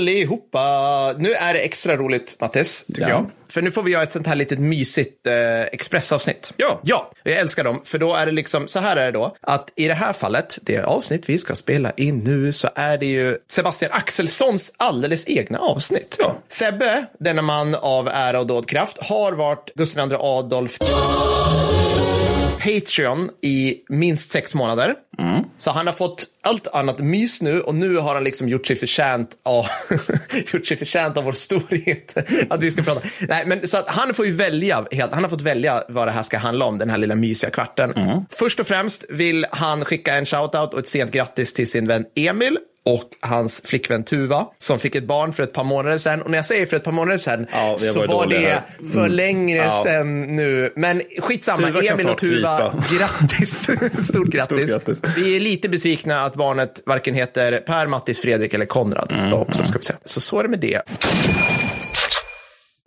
Allihopa! Nu är det extra roligt, Mattis, tycker Ja. jag. För nu får vi göra ett sånt här litet mysigt eh, Expressavsnitt. Ja. Ja, jag älskar dem. För då är det liksom, så här är det då, att i det här fallet, det avsnitt vi ska spela in nu, så är det ju Sebastian Axelssons alldeles egna avsnitt. Ja. Sebbe, denna man av ära och dådkraft, har varit Gustav II Adolf Patreon i minst sex månader. Så han har fått allt annat mys nu och nu har han liksom gjort sig förtjänt av, gjort sig förtjänt av vår storhet. att vi ska prata. Nej, men så att han får ju välja, helt, han har fått välja vad det här ska handla om, den här lilla mysiga kvarten. Först och främst vill han skicka en shoutout och ett sent grattis till sin vän Emil och hans flickvän Tuva som fick ett barn för ett par månader sedan. Och när jag säger för ett par månader sedan Ja, så var det här. för längre Ja. sedan nu. Men skitsamma, Tuva Emil och Tuva, krypa. grattis. Stort grattis. grattis. Vi är lite besvikna att barnet varken heter Per, Mattis, Fredrik eller Konrad. Mm, också, ska vi säga. Så så är det med det.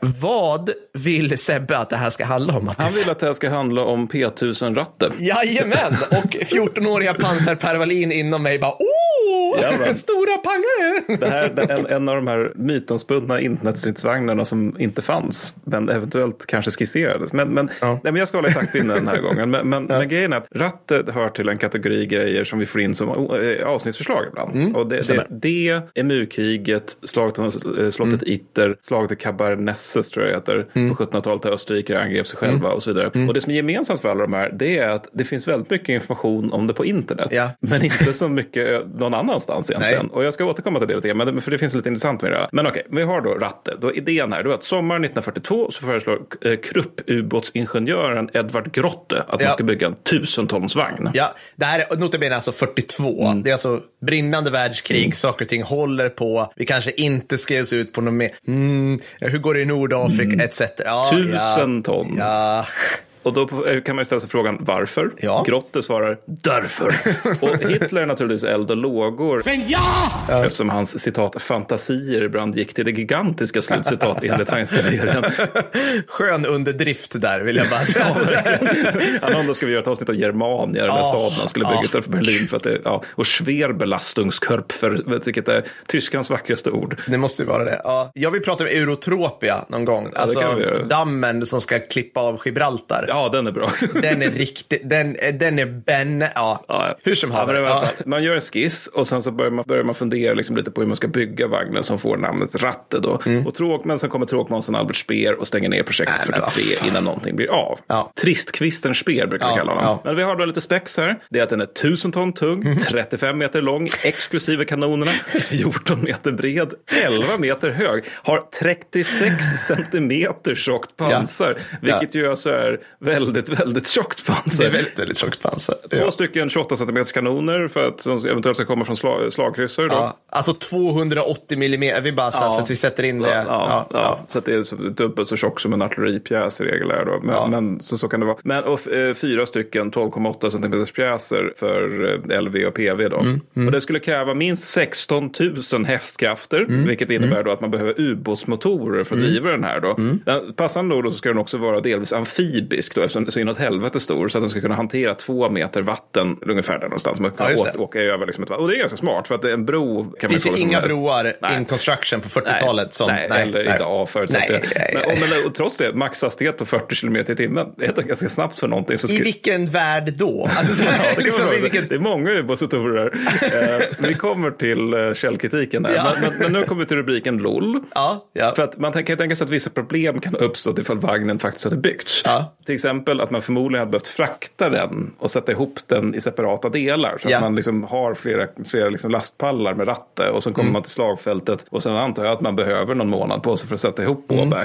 Vad vill Sebbe att det här ska handla om, Han Mattis? vill att det här ska handla om P1000-ratten. Jajamän, och 14-åriga pansarpervalin inom mig bara oh, Jajamän. stora pangare. Det här är en, en av de här mytomspunna internetstridsvagnarna som inte fanns, men eventuellt kanske skisserades. Men, men, Ja. nej, men jag ska hålla i taktpinnen den här gången. Men, men, men grejen är att rattet hör till en kategori grejer som vi får in som eh, avsnittsförslag ibland. och det, det, stämmer. det, EMU-kriget, slaget om eh, slottet Itter, slaget i Cabernesses tror jag heter, på 1700-talet där Österrike angrep sig själva och så vidare. Och det som är gemensamt för alla de här, det är att det finns väldigt mycket information om det på internet. Ja. Men inte så mycket någon annanstans egentligen. Nej. Och jag ska återkomma till det lite grann, för det finns lite intressant med det. här. Men okej, vi har då Ratte. Då idén här då är att sommaren 1942 så föreslår eh, Krupp-ubåtsingenjören Edvard Grotte att Ja. man ska bygga en tusentonsvagn. Ja, det här är notabene alltså 42. Mm. Det är alltså brinnande världskrig, saker och ting håller på. Vi kanske inte ska ge oss ut på något mer, mm, hur går det i Nordafrika, etc. Ja, Mm. Tusen ja, ton. Ja, Och då kan man ju ställa sig frågan varför? Ja. Grotte svarar därför. och Hitler är naturligtvis eld och lågor. Men ja! Eftersom hans citat fantasier ibland gick till det gigantiska slutcitat enligt Heinz-karriären. skön underdrift där vill jag bara säga. Han undrar ska vi göra ett avsnitt av Germania, den där Ja, staden han skulle bygga ja. istället för Berlin. För att det, ja, och Schwerbelastungskörper, vet du vilket är tyskans vackraste ord. Det måste ju vara det. Ja. Jag vill prata om Eurotropia någon gång. alltså kan vi göra. dammen som ska klippa av Gibraltar. Ja, den är bra. Den är riktigt, den, den är ben, ja. Ja. Hur som alla Ja. Man gör en skiss och sen så börjar man, börjar man fundera liksom lite på hur man ska bygga vagnen som får namnet Ratte. Då. Och tråk, men sen kommer tråkmånsen Albert Speer och stänger ner projektet Nej, men vad 43 fan. innan någonting blir av. Ja. Tristkvisten Speer brukar vi Ja, kalla honom. Men vi har då lite spex här. Det är att den är 1000 ton tung, 35 meter lång, exklusive kanonerna, 14 meter bred, 11 meter hög, har 36 centimeter tjockt pansar, vilket ju alltså är väldigt, väldigt tjockt pansar. Det är väldigt, väldigt tjockt pansar. Två Ja. stycken 28 cm kanoner för att som eventuellt ska komma från slag, slagkryssare. Då. Ja, alltså 250 millimeter, vi bara så, Ja. så att vi sätter in det. Ja, Så att det är dubbelt så tjock som en artilleripjäs i regel är. Då. Men, men så, så kan det vara. Men och, eh, fyra stycken 12,8 cm pjäser för eh, LV och PV. Då. Mm, Och det skulle kräva minst 16 000 hästkrafter. Mm, Vilket innebär då att man behöver ubåtsmotorer för att driva den här. Då. Mm. Den, passande nog då så ska den också vara delvis amfibisk. Då, eftersom den är så inåt helvete stor. Så att den ska kunna hantera två meter vatten ungefär där någonstans. Man kan Ja, åka, åka över liksom ett. Och det är ganska smart. För att en bro kan finns ju inga broar Nej. in construction på 40-talet som... Nej, eller idag förutsatt Nej, det. nej, Men, nej. och, men, och trots det, maxhastighet på 40 km i timmen. Det är ganska snabbt för någonting. Så I skri- vilken värld då? Alltså, så, Ja, det, liksom, i vilken... det är många ubåtsmotorer. eh, vi kommer till eh, källkritiken här. Ja. Men, men, nu kommer vi till rubriken LOL. Ja, ja. För att man kan ju tänka sig att vissa problem kan ha uppstått ifall vagnen faktiskt hade byggts. Ja. Till exempel att man förmodligen hade behövt frakta den och sätta ihop den i separata delar. Så Ja. att man liksom har flera, flera liksom lastpallar med ratte och sen kommer man till slagfältet. Och sen antar jag att man behöver någon månad på sig för att sätta ihop. Så det,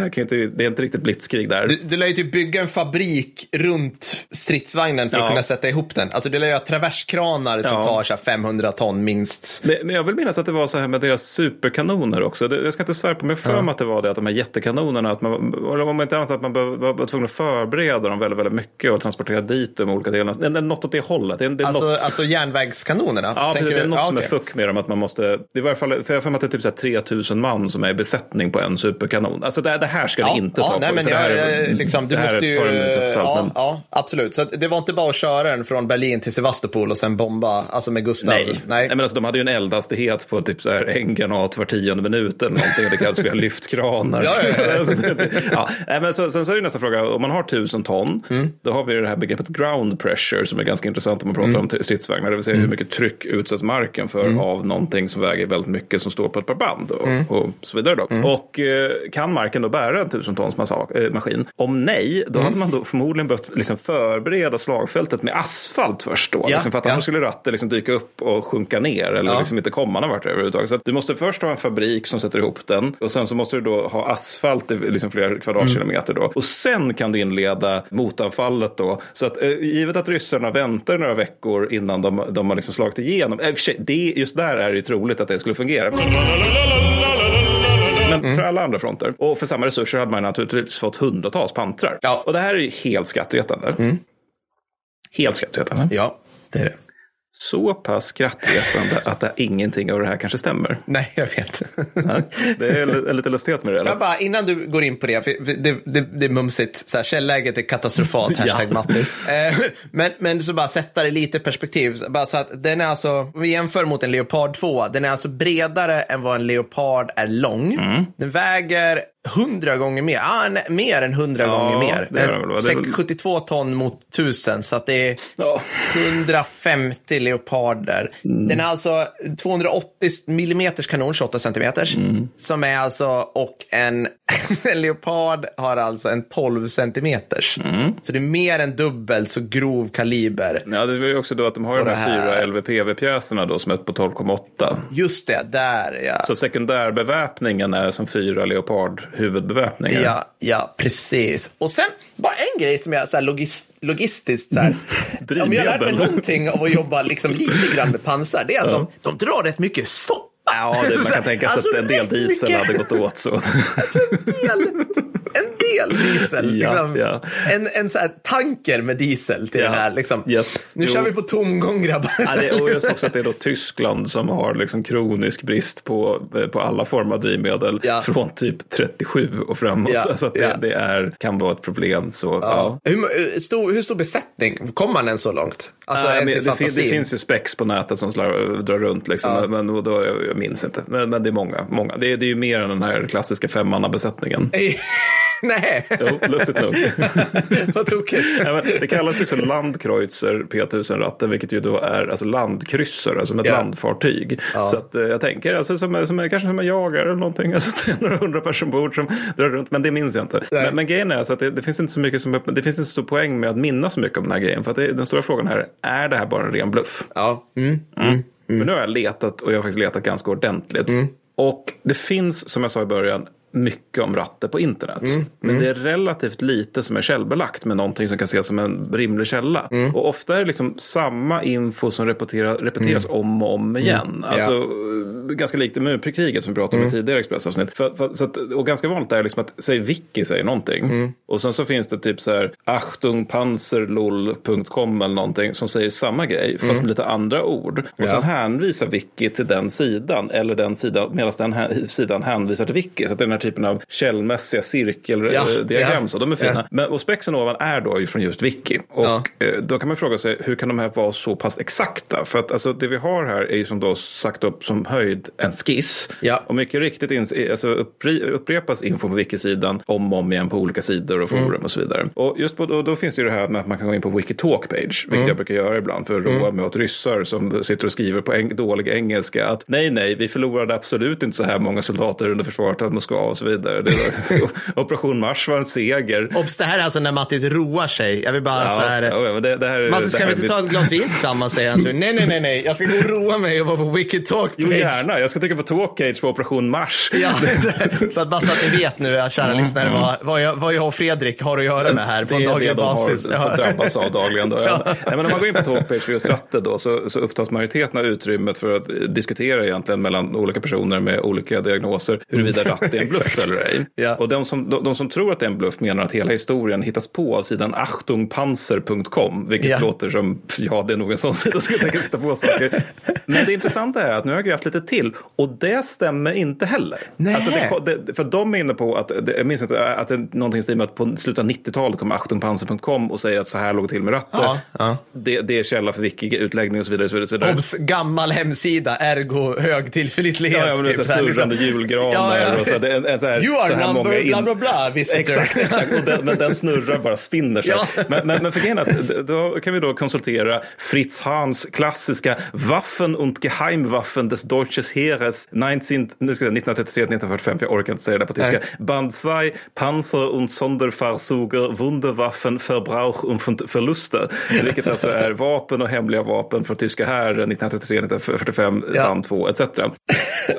här kan ju inte, det är inte riktigt blitzkrig där. Du, du lär ju typ bygga en fabrik runt stridsvagnen för att Ja. kunna sätta ihop den. Alltså du lär ju ha traverskranar som Ja. tar så här 500 ton minst. Men, men jag vill minnas att det var så här med deras superkanoner också. Det, jag ska inte svära på, har för mig att det var det att de här jättekanonerna, att man, eller om inte annat att man var, tvungen att förbereda dem väldigt, väldigt mycket och transportera dit de olika delarna. Det är något åt det hållet. Det är, det är Alltså, något... alltså järnvägskanonerna? Ja, tänker det är något Ja, som är okej. fuck med dem. Att man måste, det är i fall, för jag har att det är typ så här 3000 man som är i besättning på en superkanon. Alltså det, det här ska vi inte ta ja, på. nej, men för det jag, här, liksom, du måste ju... ja, men- ja, absolut. Så det var inte bara att köra den från Berlin till Sevastopol och sen bomba, alltså med Gustav. Nej. Nej. men alltså, de hade ju en eldhastighet på typ så här en granat var tionde minut eller någonting. Det kallas för lyftkranar. Ja, ja, ja. Ja. Nej, men så, sen så är det nästa fråga, om man har tusen ton, Mm. då har vi det här begreppet ground pressure som är ganska intressant om man pratar Mm. om stridsvagnar. Det vill säga hur mycket tryck utsätts marken för av någonting som väger väldigt mycket som står på ett par band och, Mm. och så vidare. Då. Och eh, kan marken då bära en tusen tons massa, eh, maskin? Om nej, då Mm. hade man då förmodligen behövt liksom förbereda slagfältet med asfalt först då. Ja, liksom, för att ja. annars skulle ratten liksom dyka upp och sjunka ner eller Ja. liksom inte komma någon vart överhuvudtaget. Så du måste först ha en fabrik som sätter ihop den och sen så måste du då ha asfalt i liksom flera kvadratkilometer då. Och sen kan du inleda motanfallet då. Så att eh, givet att ryssarna väntar några veckor innan de, de har liksom slagit igenom. Eh, det, just där är det ju troligt att det skulle fungera. Men för alla andra fronter. Och för samma resurser hade man naturligtvis fått hundratals pansrar. Ja. Och det här är ju helt skrattretande. Helt skrattretande. Ja, det är det. Så pass skrattretande att det, ingenting av det här kanske stämmer. Nej, jag vet. Nej, Det är li- lite lustigt med det. Jag Eller? bara, innan du går in på det, för det, det, det är mumsigt, så här, källläget är katastrofalt, hashtag Mattis. Eh, men, men så bara sätta det lite i perspektiv, bara så att den är alltså, om vi jämför mot en Leopard 2, den är alltså bredare än vad en Leopard är lång. Mm. Den väger 100 gånger mer, ah, nej, mer än 100 Ja, gånger mer. det det väl, va? Det är väl- 72 ton mot 1000, så att det är Ja. 150 leoparder. Mm. Den är alltså 280 mm kanon, 28 centimeters. Mm. Som är alltså, och en, en leopard har alltså en 12 centimeters. Mm. Så det är mer än dubbelt så grov kaliber. Ja, det är ju också då att de har de här fyra LVPV-pjäserna då som är på 12,8. Just det, där ja. Så sekundärbeväpningen är som fyra Leopard-huvudbeväpningar. Ja, ja, precis. Och sen, bara en grej som jag så här, logis, logistiskt, så här, om jag lär mig någonting av att jobba liksom lite grann med pansar, det är att de, de drar rätt mycket soppa. Ja, det, man kan tänka sig alltså, att en del diesel mycket- hade gått åt. Så. en del, en del diesel. Ja, liksom. ja. En, en så tanker med diesel till Ja, den här. Liksom. yes, nu jo. kör vi på tomgång grabbar. Ja, det, och just också att det är då Tyskland som har liksom kronisk brist på, på alla former av drivmedel från typ 37 och framåt. Ja, Så att det, det är, kan vara ett problem. Så. Hur, hur, stor, hur stor besättning? Kom man än så långt? Alltså, i det, fin- det finns ju spex på nätet som slar, drar runt, liksom, men och då, jag, jag minns inte. Men, men det är många. många. Det, är, det är ju mer än den här klassiska femmannabesättningen. Nej, Jo, lustigt nog. vad tokigt. Men det kallas också Landkreuzer P1000-ratten, vilket ju då är alltså landkryssare, alltså med ett Ja. landfartyg. Ja. Så att, eh, jag tänker, alltså, som, som, kanske som en jagare eller någonting, alltså, det är några hundra personer ombord som drar runt, men det minns jag inte. Nej. Men, men grejen är alltså att det, det finns inte så mycket som, det finns inte så stor poäng med att minnas så mycket om den här grejen, för att det, den stora frågan här, är det här bara en ren bluff? Ja. Mm. För nu har jag letat och jag har faktiskt letat ganska ordentligt. Och det finns, som jag sa i början, mycket om ratter på internet. Men det är relativt lite som är källbelagt med någonting som kan ses som en rimlig källa. Och ofta är det liksom samma info som repeteras om och om igen. Alltså, eh, Ganska likt Mupri-kriget som vi pratade om i tidigare Expressavsnitt. För, för, så att, och ganska vanligt är liksom att, säg Wiki säger någonting. Och sen så finns det typ så här achtungpanzerlol.com eller någonting som säger samma grej fast med lite andra ord. Och Ja. sen hänvisar Wiki till den sidan eller den sidan medan den här sidan hänvisar till Wiki. Så att det är den här typen av källmässiga cirkeldiagram. Ja, ja. Så de är fina. Ja. Men, och spexen ovan är då ju från just Wiki. Och Ja. eh, då kan man fråga sig hur kan de här vara så pass exakta? För att alltså, det vi har här är ju som då sagt upp som höjd en skiss. Ja. Och mycket riktigt ins- alltså, uppre, upprepas info på Wiki-sidan om och om igen på olika sidor och forum Mm. och så vidare. Och just på, då, då finns det ju det här med att man kan gå in på Wikitalk-page, vilket Mm. jag brukar göra ibland för att roa mig åt ryssar som sitter och skriver på eng- dålig engelska att nej, nej, vi förlorade absolut inte så här många soldater under försvaret av Moskva och så vidare. Var, Operation Mars var en seger. Obs, det här är alltså när Mattis roar sig. Jag vill bara så här... ja, det, det här, Mattis, det kan här vi är inte ta mitt- ett glas vin tillsammans? Säger han. Så, nej, nej, nej, nej. Jag ska gå och roa mig och vara på Wikitalk Jo, gärna, gärna. Jag ska trycka på Talkage på Operation Mars. Ja, så att bara så att ni vet nu, kära mm, lyssnare, mm. vad, vad, jag, vad jag och Fredrik har att göra med här på en daglig basis. Det är det de har drabbas av dagligen. Då. Ja. Nej, men om man går in på Talkpage för just ratter då, så, så upptas majoriteten av utrymmet för att diskutera egentligen mellan olika personer med olika diagnoser huruvida ratt är en bluff eller ej. Ja. Och de som, de, de, som tror att det är en bluff menar att hela historien hittas på av sidan achtungpanzer.com, vilket ja. låter som, ja det är nog en sån sida som kan hitta på saker. Men det intressanta är att nu har jag grävt lite till och det stämmer inte heller. Alltså det, det, för de är inne på att, det, jag minns inte, att det är någonting i stil med att på slutet av 90-talet kom achtungpanzer.com och säger att så här låg det till med ratter. Ja, ja. Det, det, är källa för wiki-utläggning och så vidare. Och så vidare, så vidare. Obs, gammal hemsida, ergo hög tillförlitlighet. Ja, ja men det är typ, liksom. julgranar ja, ja. och så, det, en, en, så här, You are number många in... bla bla bla visitor. Exakt, exakt. Och den, men den snurrar bara spinner sig. Ja. Men, men, men för grejen att då kan vi då konsultera Fritz Hahns klassiska Waffen und Geheimwaffen des Deutsches Heeres 1933-1945, jag orkar inte säga det på tyska. Band 2, Panzer und Sonderfahrzeuge, Wunderwaffen, Verbrauch und Verluste. Vilket alltså är vapen och hemliga vapen från tyska hären 1933-1945, ja. band 2 etc. Den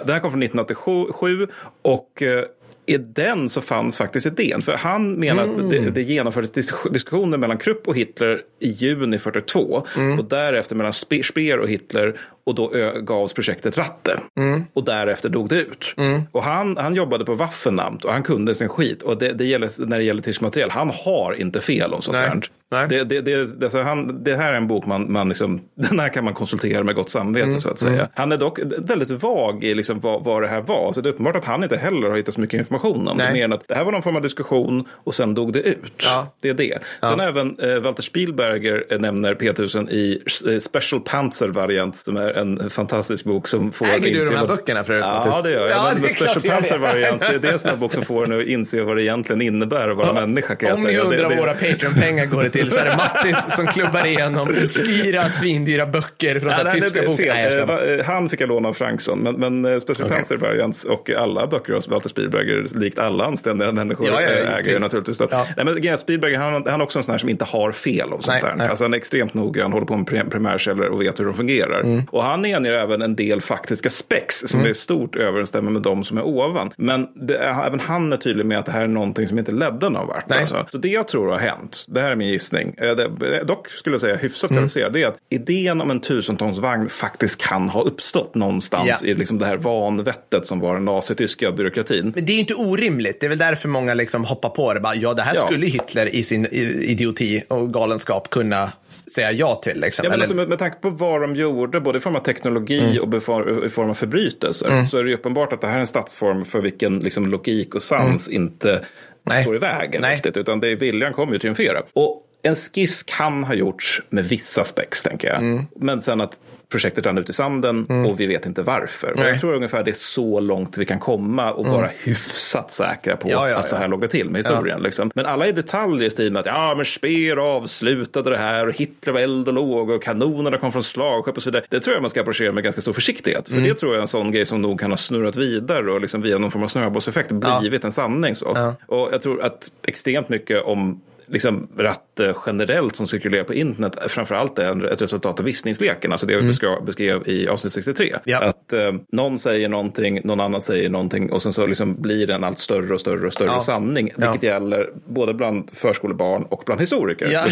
här kom från 1987 och eh, i den så fanns faktiskt idén. För han menar mm. att det, det genomfördes diskussioner mellan Krupp och Hitler i juni 42 mm. och därefter mellan Speer och Hitler och då gavs projektet Ratte. Mm. Och därefter dog det ut. Mm. Och han, han jobbade på Waffenamt och han kunde sin skit. Och det, det gäller, när det gäller tysk materiel, han har inte fel om sånt här. Nej. Det, det, det, alltså han, det här är en bok man, man liksom, den här kan man konsultera med gott samvete mm. så att säga. Mm. Han är dock väldigt vag i liksom vad, vad det här var. Så det är uppenbart att han inte heller har hittat så mycket information om det. Mer än att det här var någon form av diskussion och sen dog det ut. Ja. Det är det. Ja. Sen även eh, Walter Spielberger eh, nämner P1000 i eh, Special Panzer-variant som är en fantastisk bok som får Äger du de här böckerna förut? Ja, det gör jag. Ja, men Special Panzer-variant, det, det är en sån här bok som får en att inse vad det egentligen innebär att vara ja. människa. Kan Om ni undrar om våra Patreon-pengar går det till så är det Mattis som klubbar igenom obskyra, svindyra böcker från ja, tyska bokar. Eh, han fick jag låna av Franksson, men, men Special okay. Panzer-variant och alla böcker hos Walter Spielberger, likt alla anständiga människor, ja, ja, äger ju naturligtvis. Ja. Nej, men Gerhard Spielberger, han, han är också en sån här som inte har fel och sånt nej, där. Nej. Alltså, han är extremt noggrann, håller på med primärkällor och vet hur de fungerar. Mm. Och han är anger även en del faktiska spex som mm. är stort överensstämmer med de som är ovan. Men det, även han är tydlig med att det här är någonting som inte ledde någon vart. Alltså. Så det jag tror har hänt, det här är min gissning, eh, det, dock skulle jag säga hyfsat mm. kvalificerad, det är att idén om en tusentonsvagn faktiskt kan ha uppstått någonstans ja. i liksom det här vanvettet som var den nazityska byråkratin. Men det är inte orimligt, det är väl därför många liksom hoppar på det. Bara, ja, det här ja. skulle Hitler i sin idioti och galenskap kunna säga ja till. Liksom. Ja, men alltså, med, med tanke på vad de gjorde, både i form av teknologi mm. och i form av förbrytelser, mm. så är det uppenbart att det här är en statsform för vilken liksom, logik och sans mm. inte Nej. står i vägen. Nej. Riktigt, utan det, viljan kommer ju triumfera. Och en skiss kan ha gjorts med vissa spex, tänker jag. Mm. Men sen att projektet rann ut i sanden mm. och vi vet inte varför. Och jag tror ungefär det är så långt vi kan komma och mm. vara hyfsat säkra på ja, ja, att så här låg det till med historien. Liksom. Men alla är detaljer i stil med att ja, men Speer avslutade det här och Hitler var eld och låg och kanonerna kom från slagskepp och så vidare. Det tror jag man ska approchera med ganska stor försiktighet. För mm. det tror jag är en sån grej som nog kan ha snurrat vidare och liksom via någon form av snöbollseffekt blivit en sanning. Så. Och jag tror att extremt mycket om liksom ratt generellt som cirkulerar på internet framförallt är ett resultat av vissningsleken. Alltså det jag mm. beskrev i avsnitt 63. Ja. Att eh, någon säger någonting, någon annan säger någonting och sen så liksom blir det en allt större och större och större ja. sanning. Vilket ja. gäller både bland förskolebarn och bland historiker. Ja.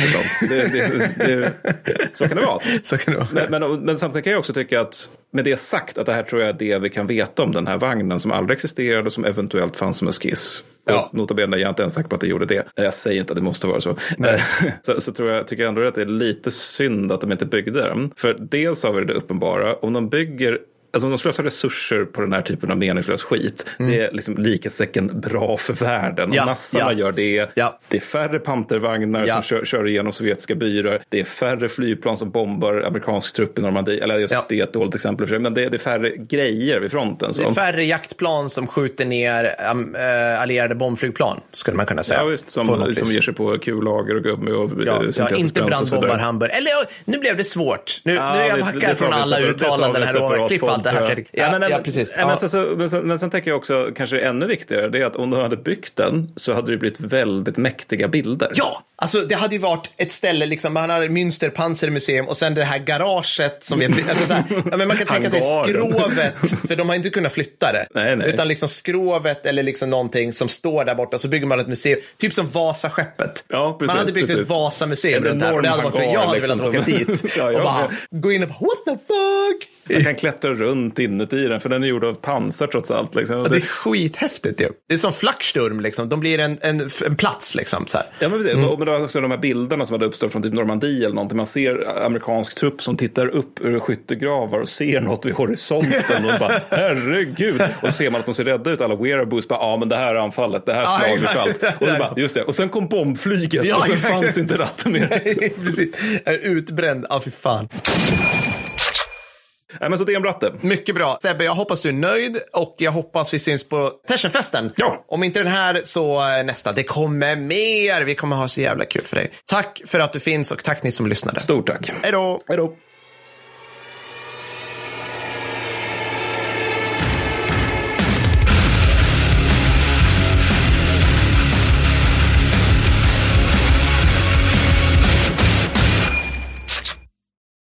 Det, det, det, så kan det vara. Kan vara. Men, men, men, samtidigt kan jag också tycka att med det sagt att det här tror jag är det vi kan veta om den här vagnen som aldrig existerade som eventuellt fanns som en skiss. Ja. Nota bene, jag är inte ens säker på att det gjorde det. Jag säger inte att det måste vara så. så, så tror jag, tycker jag ändå att det är lite synd att de inte byggde den. För dels har vi det uppenbara, om de bygger Alltså de slösar resurser på den här typen av meningslös skit, mm. det är liksom likhetstecken bra för världen. Ja, nassarna ja. gör det. Ja. Det är färre pantervagnar ja. som kör, kör igenom sovjetiska byar. Det är färre flygplan som bombar amerikansk trupp i Normandie. Eller just ja. det är ett dåligt exempel, men det är, det är färre grejer vid fronten. Så. Det är färre jaktplan som skjuter ner um, äh, allierade bombflygplan, skulle man kunna säga. Ja, visst, som, som ger sig på kullager och gummi och Ja, ja inte brandbombar Hamburg. Eller nu blev det svårt. Nu, nu är jag backar från alla uttalanden här och klipp allt det här. Fredrik. Ja, men, ja, precis. ja, Men, sen, så, men, sen, men sen tänker jag också, kanske ännu viktigare, det är att om du hade byggt den så hade det blivit väldigt mäktiga bilder. Ja, alltså det hade ju varit ett ställe, liksom, man hade Münster Panzermuseum och sen det här garaget som vi, alltså så här, ja, men man kan tänka sig skrovet, för de har inte kunnat flytta det. Nej, nej. Utan liksom skrovet eller liksom någonting som står där borta, så bygger man ett museum, typ som Vasaskeppet. Ja, precis, man hade byggt precis. ett Vasamuseum runt där. och det hade varit, jag hade hangar, velat liksom, åka som- dit Ja, och bara gå in och bara, what the fuck? Man kan klättra runt inuti den, för den är gjord av pansar trots allt. Liksom. Det är skithäftigt ju. Det är som Flacksturm, liksom. de blir en, en, en plats. Liksom, så här. Ja, men det, Mm. och men det var också de här bilderna som hade uppstått från typ Normandie eller någonting. Man ser amerikansk trupp som tittar upp ur skyttegravar och ser något vid horisonten och bara herregud. Och så ser man att de ser rädda ut, alla wearaboos bara ja men det här är anfallet, det här Ja, slaget och allt. Och, så bara, just det. och sen kom bombflyget Ja, och sen exakt. fanns inte ratten mer. Precis. Är utbränd. Ja, fy fan. Nej, men så det är en bratte. Mycket bra. Sebbe, jag hoppas du är nöjd och jag hoppas vi syns på Tersenfesten. Ja. Om inte den här så eh, nästa. Det kommer mer. Vi kommer ha så jävla kul för dig. Tack för att du finns och tack ni som lyssnade. Stort tack. Hej då. Hej då.